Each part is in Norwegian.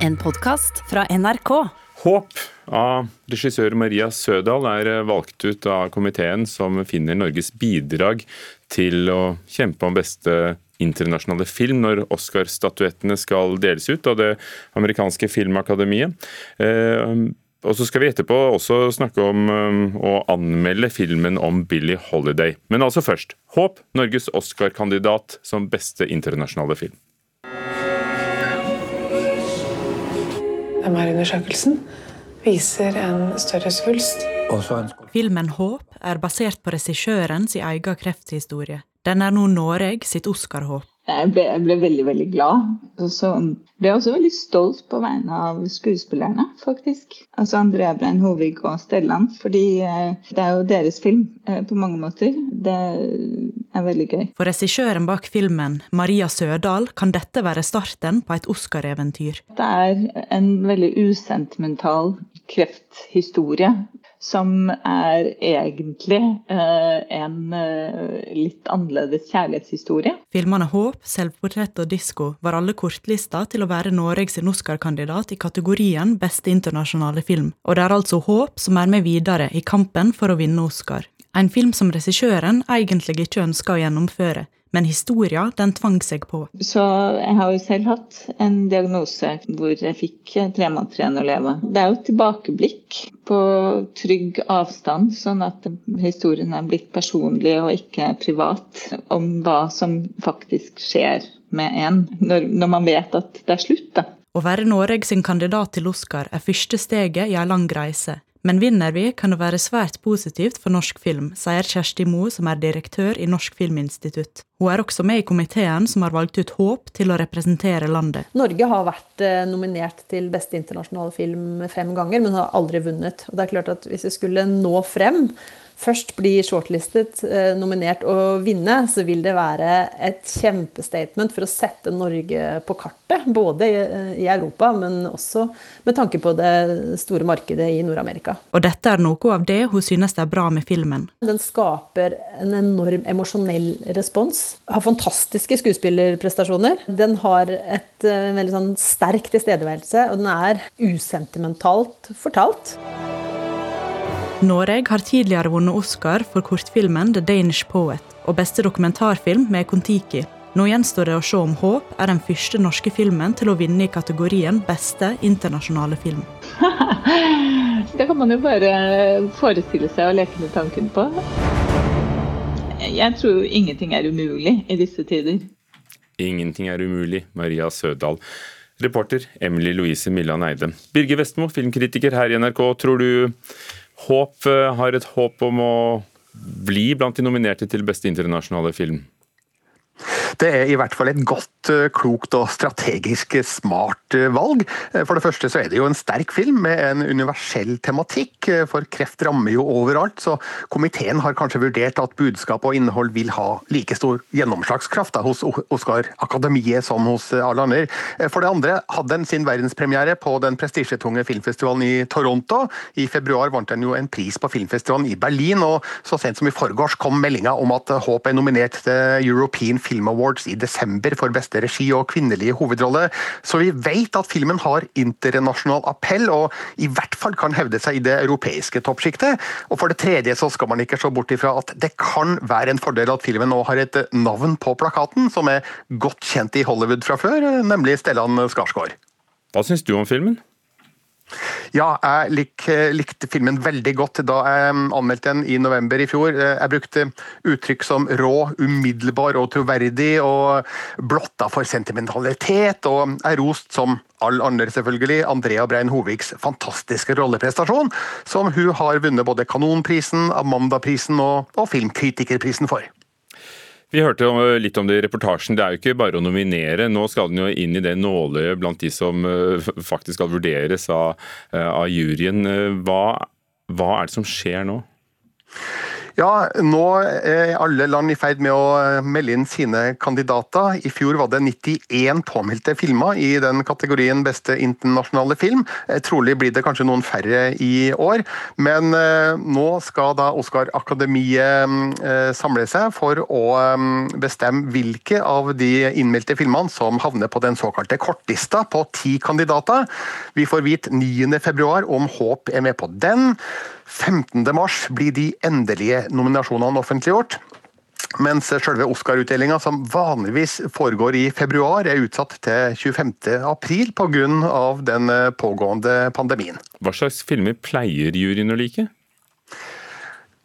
En podkast fra NRK. Håp av regissør Maria Sødal er valgt ut av komiteen som finner Norges bidrag til å kjempe om beste internasjonale film når Oscar-statuettene skal deles ut av det amerikanske filmakademiet. Eh, og så skal vi etterpå også snakke om um, å anmelde filmen om Billie Holiday. Men altså først. Håp, Norges Oscar-kandidat som beste internasjonale film. MR-undersøkelsen viser en større svulst. Filmen Håp er basert på regissørens egen krefthistorie. Den er nå Norge sitt Oscar-håp. Jeg ble, jeg ble, veldig, veldig glad. Og så ble jeg også veldig stolt på vegne av skuespillerne, faktisk. Altså Andrea Brein Hovig og Stellan. Fordi eh, det er jo deres film eh, på mange måter. Det er veldig gøy. For regissøren bak filmen, Maria Sødal, kan dette være starten på et Oscar-eventyr. Det er en veldig usentimental krefthistorie som er egentlig eh, en eh, litt annerledes kjærlighetshistorie. Filmene Håp, Selvportrett og Disko var alle kortlista til å være Norges Oscar-kandidat i kategorien Beste internasjonale film, og det er altså Håp som er med videre i kampen for å vinne Oscar. En film som regissøren egentlig ikke ønska å gjennomføre, men historia, den tvang seg på. Så jeg har jo selv hatt en diagnose hvor jeg fikk tremannsren å leve. Det er jo et tilbakeblikk på trygg avstand, sånn at historien er blitt personlig og ikke privat. Om hva som faktisk skjer med en når, når man vet at det er slutt. da. Å være Noreg sin kandidat til Oscar er første steget i ei lang reise. Men vinner vi, kan det være svært positivt for norsk film, sier Kjersti Moe, som er direktør i Norsk Filminstitutt. Hun er også med i komiteen som har valgt ut Håp til å representere landet. Norge har vært eh, nominert til beste internasjonale film fem ganger, men har aldri vunnet. Og det er klart at Hvis vi skulle nå frem, først blir shortlistet, eh, nominert og vinne, så vil det være et kjempestatement for å sette Norge på kartet. Både i Europa, men også med tanke på det store markedet i Nord-Amerika. Og dette er noe av det hun synes er bra med filmen. Den skaper en enorm emosjonell respons. Har fantastiske skuespillerprestasjoner. Den har et eh, veldig sånn sterk tilstedeværelse, og den er usentimentalt fortalt. Noreg har tidligere vunnet Oscar for kortfilmen The Danish Poet og beste dokumentarfilm med Kon-Tiki. Nå gjenstår det å se om Håp er den første norske filmen til å vinne i kategorien beste internasjonale film. det kan man jo bare forestille seg og leke med tanken på. Jeg tror ingenting er umulig i disse tider. Ingenting er umulig, Maria Sødal. Reporter Emily Louise Millan Eide. Birger Vestmo, filmkritiker her i NRK. Tror du håp, eh, har et håp om å bli blant de nominerte til beste internasjonale film? Det er i hvert fall et godt, eh, klokt og strategisk smart eh, valg. Eh, for det første så er det jo en sterk film med en universell tematikk, for kreft rammer jo overalt. Så komiteen har kanskje vurdert at budskap og innhold vil ha like stor gjennomslagskraft da, hos Oscar-akademiet som hos alle andre. For det andre hadde den sin verdenspremiere på den prestisjetunge filmfestivalen i Toronto. I februar vant den jo en pris på filmfestivalen i Berlin, og så sent som i forgårs kom meldinga om at Håp er nominert til European Film Film Awards i desember for beste regi og kvinnelige hovedrolle, så vi vet at filmen har internasjonal appell, og i hvert fall kan hevde seg i det europeiske toppsjiktet. Og for det tredje så skal man ikke se bort ifra at det kan være en fordel at filmen nå har et navn på plakaten, som er godt kjent i Hollywood fra før, nemlig Stellan Skarsgård. Hva syns du om filmen? Ja, jeg lik, likte filmen veldig godt da jeg um, anmeldte den i november i fjor. Eh, jeg brukte uttrykk som rå, umiddelbar og troverdig, og blotta for sentimentalitet, og er rost som all andre, selvfølgelig, Andrea Brein Hoviks fantastiske rolleprestasjon, som hun har vunnet både Kanonprisen, Amanda-prisen og, og Filmkritikerprisen for. Vi hørte litt om det i reportasjen. Det er jo ikke bare å nominere. Nå skal den jo inn i det nåløyet blant de som eh, faktisk skal vurderes av, eh, av juryen. Hva, hva er det som skjer nå? Ja, nå er alle land i ferd med å eh, melde inn sine kandidater. I fjor var det 91 påmeldte filmer i den kategorien beste internasjonale film. Eh, trolig blir det kanskje noen færre i år, men eh, nå skal da Oscar-akademiet samle seg for å bestemme hvilke av de innmeldte filmene som havner på den såkalte kortlista på ti kandidater. Vi får vite 9.2 om Håp er med på den. 15.3 blir de endelige nominasjonene offentliggjort. Mens selve Oscar-utdelinga, som vanligvis foregår i februar, er utsatt til 25.4 pga. den pågående pandemien. Hva slags filmer pleier juryen å like?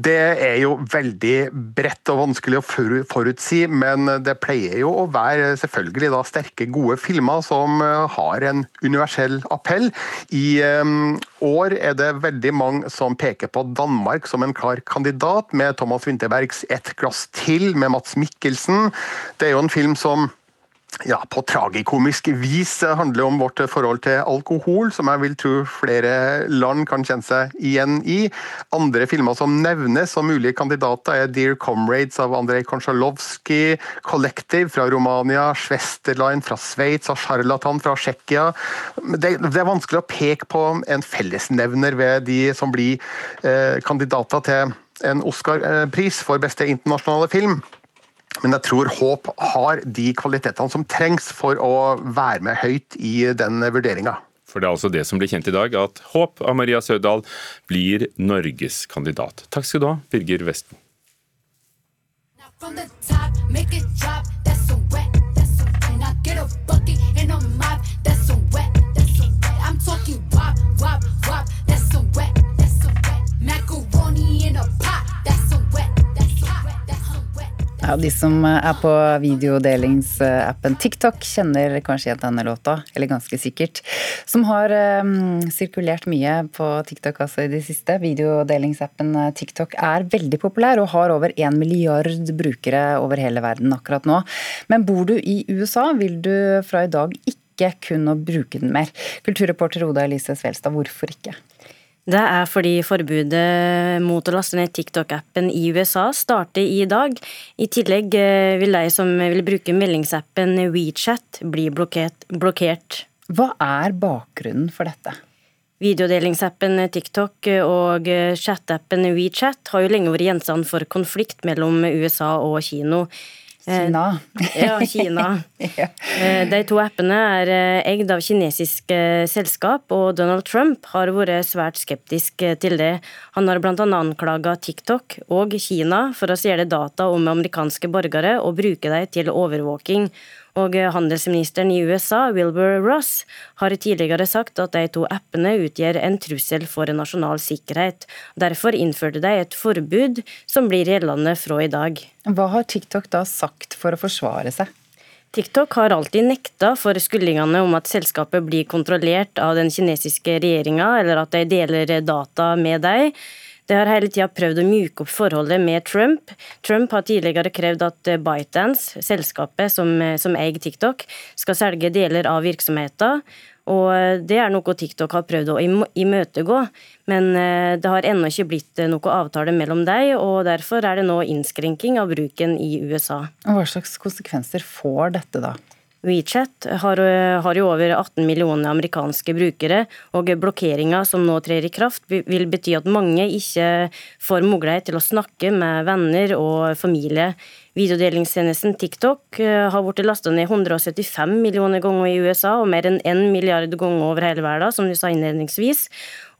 Det er jo veldig bredt og vanskelig å forutsi, men det pleier jo å være selvfølgelig da sterke, gode filmer som eh, har en universell appell. I um, år er det veldig mange som peker på Danmark som en klar kandidat, med Thomas Winterbergs 'Et glass til' med Mats Mikkelsen. Det er jo en film som ja, på tragikomisk vis handler om vårt forhold til alkohol, som jeg vil tro flere land kan kjenne seg igjen i. Andre filmer som nevnes som mulige kandidater er Dear Comrades av Andrej Konsjalovskij, Collective fra Romania, Schwesterlein fra Sveits og Charlatan fra Tsjekkia. Det, det, er vanskelig å peke på en fellesnevner ved de som blir eh, kandidater til en Oscar-pris for beste internasjonale film. Men jeg tror Håp har de kvalitetene som trengs for å være med høyt i den vurderinga. For det er altså det som blir kjent i dag, at Håp av Maria Sødal blir Norges kandidat. Takk skal du ha, Birger Vesten. Ja, De som er på videodelingsappen TikTok, kjenner kanskje igjen denne låta, eller ganske sikkert. Som har um, sirkulert mye på TikTok altså i det siste. Videodelingsappen eh, TikTok er veldig populær og har over én milliard brukere over hele verden akkurat nå. Men bor du i USA, vil du fra i dag ikke kunne bruke den mer. Kulturreporter Oda Elise Svelstad, hvorfor ikke? Det er fordi forbudet mot å laste ned TikTok-appen i USA starter i dag. I tillegg eh, vil de som vil bruke meldingsappen WeChat bli blokkert. Hva er bakgrunnen for dette? Videodelingsappen TikTok og chattappen WeChat har jo lenge vært gjenstand for konflikt mellom USA og kino. Kina. ja, Kina. Eh, de to appene er eh, eid av kinesiske selskap, og Donald Trump har vært svært skeptisk til det. Han har bl.a. anklaga TikTok og Kina for å stjele data om amerikanske borgere og bruke dem til overvåking. Og handelsministeren i USA, Wilbur Ross, har tidligere sagt at de to appene utgjør en trussel for nasjonal sikkerhet. Derfor innførte de et forbud som blir gjeldende fra i dag. Hva har TikTok da sagt for å forsvare seg? TikTok har alltid nekta for skuldingene om at selskapet blir kontrollert av den kinesiske regjeringa, eller at de deler data med dem. Det har hele tida prøvd å myke opp forholdet med Trump. Trump har tidligere krevd at ByteDance, selskapet som, som eier TikTok, skal selge deler av virksomheten. Og det er noe TikTok har prøvd å imøtegå, men eh, det har ennå ikke blitt noe avtale mellom dem, og derfor er det nå innskrenking av bruken i USA. Hva slags konsekvenser får dette da? WeChat har, har, jo over 18 millioner amerikanske brukere, og blokkeringa som nå trer i kraft, vil bety at mange ikke får mulighet til å snakke med venner og familie. Videodelingstjenesten TikTok eh, har blitt lasta ned 175 millioner ganger i USA, og mer enn 1 milliard ganger over hele verden, som du sa innledningsvis.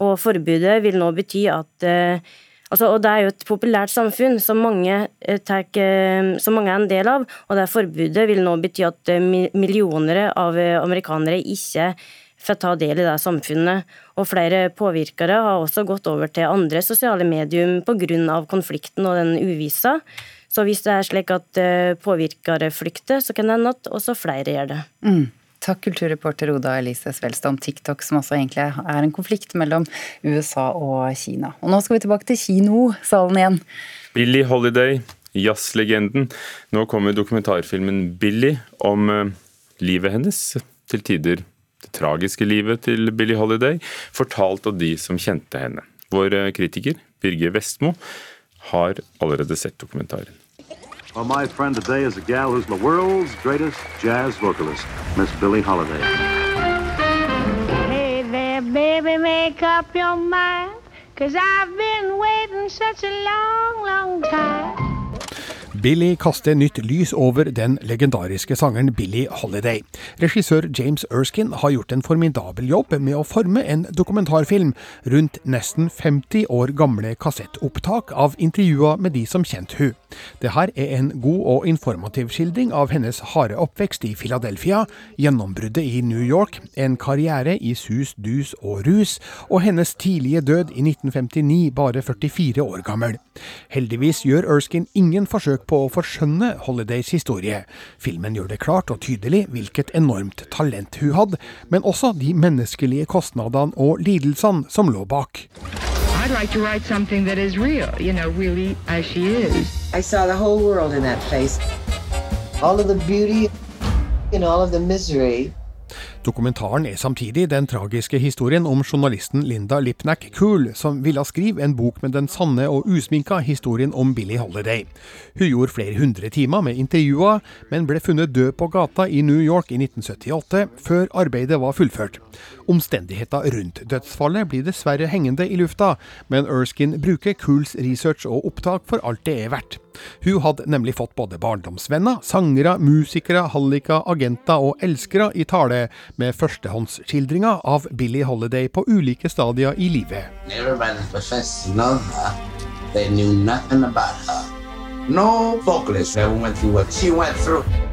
Og forbudet vil nå bety at eh, Altså, og Det er jo et populært samfunn som mange, eh, tar, eh, som mange, er en del av. og det Forbudet vil nå bety at eh, millioner av amerikanere ikke får ta del i det samfunnet. Og flere påvirkere har også gått over til andre sosiale medium pga. konflikten og den uvisa. Så hvis det er slik at påvirkere flykter, så kan det hende at også flere gjør det. Mm. Takk, kulturreporter Oda Elise Svelstad om TikTok, som altså egentlig er en konflikt mellom USA og Kina. Og nå skal vi tilbake til kinosalen igjen. Billie Holiday, jazzlegenden. Nå kommer dokumentarfilmen Billie om uh, livet hennes. Til tider det tragiske livet til Billie Holiday, fortalt av de som kjente henne. Vår uh, kritiker Birger Vestmo har allerede sett dokumentaren. Well, my friend today is a gal who's the world's greatest jazz vocalist, Miss Billie Holiday. Hey there, baby, make up your mind. Cause I've been waiting such a long, long time. Billy kaster nytt lys over den legendariske sangeren Billie Holiday. Regissør James Erskine har gjort en formidabel jobb med å forme en dokumentarfilm rundt nesten 50 år gamle kassettopptak av intervjuer med de som kjente hun. Det her er en god og informativ skildring av hennes harde oppvekst i Philadelphia, gjennombruddet i New York, en karriere i sus, dus og rus, og hennes tidlige død i 1959, bare 44 år gammel. Heldigvis gjør Erskine ingen forsøk på å forskjønne Holidays historie. Filmen gjør det klart og tydelig hvilket enormt talent hun hadde, men også de menneskelige kostnadene og lidelsene som lå bak. I'd like to write something that is real, you know, really as she is. I saw the whole world in that face. All of the beauty and all of the misery. Dokumentaren er samtidig den tragiske historien om journalisten Linda Lipnack Cool, som ville skrive en bok med den sanne og usminka historien om Billie Holiday. Hun gjorde flere hundre timer med intervjuer, men ble funnet død på gata i New York i 1978, før arbeidet var fullført. Omstendigheter rundt dødsfallet blir dessverre hengende i lufta, men Erskine bruker Cools research og opptak for alt det er verdt. Hun hadde nemlig fått både barndomsvenner, sangere, musikere, halliker, agenter og elskere i tale, med førstehåndsskildringa av Billie Holiday på ulike stadier i livet. No vocalist ever went through what she went through.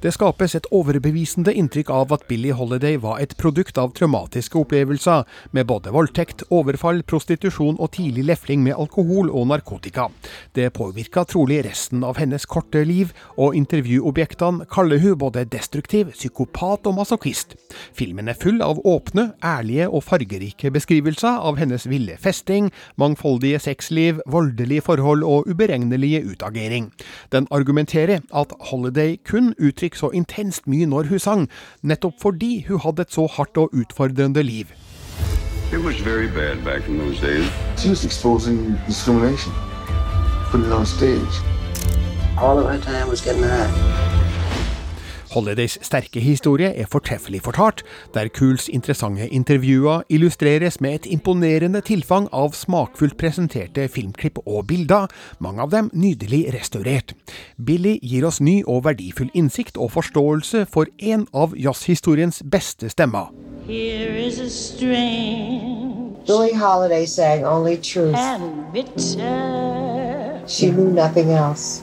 Det skapes et overbevisende inntrykk av at Billie Holiday var et produkt av traumatiske opplevelser, med både voldtekt, overfall, prostitusjon og tidlig lefling med alkohol og narkotika. Det påvirka trolig resten av hennes korte liv, og intervjuobjektene kaller hun både destruktiv, psykopat og masochist. Filmen er full av åpne, ærlige og fargerike beskrivelser av hennes ville festing, mangfoldige sexliv, voldelige forhold og uberegnelige utagering. Den argumenterer at Holiday kun uttrykker så intenst mye når hun sang, nettopp fordi hun hadde et så hardt og utfordrende liv. It was very bad back in those days. She was exposing discrimination, putting it on stage. All of her time was getting high. Holidays sterke historie er fortreffelig fortalt, der Cools interessante intervjuer illustreres med et imponerende tilfang av smakfullt presenterte filmklipp og bilder, mange av dem nydelig restaurert. Billy gir oss ny og verdifull innsikt og forståelse for en av jazzhistoriens beste stemmer. Here is a strange Billie Holiday sang only truth. and bitter. She knew nothing else.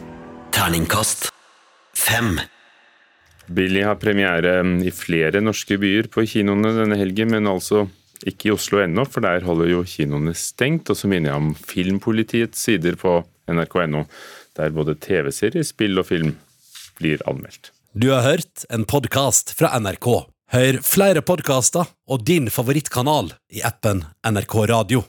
Terningkast fem. Billy har premiere i flere norske byer på kinoene denne helgen, men altså ikke i Oslo ennå, for der holder jo kinoene stengt. Og så minner jeg om Filmpolitiets sider på nrk.no, der både TV-serier, spill og film blir anmeldt. Du har hørt en podkast fra NRK. Hør flere podkaster og din favorittkanal i appen NRK Radio.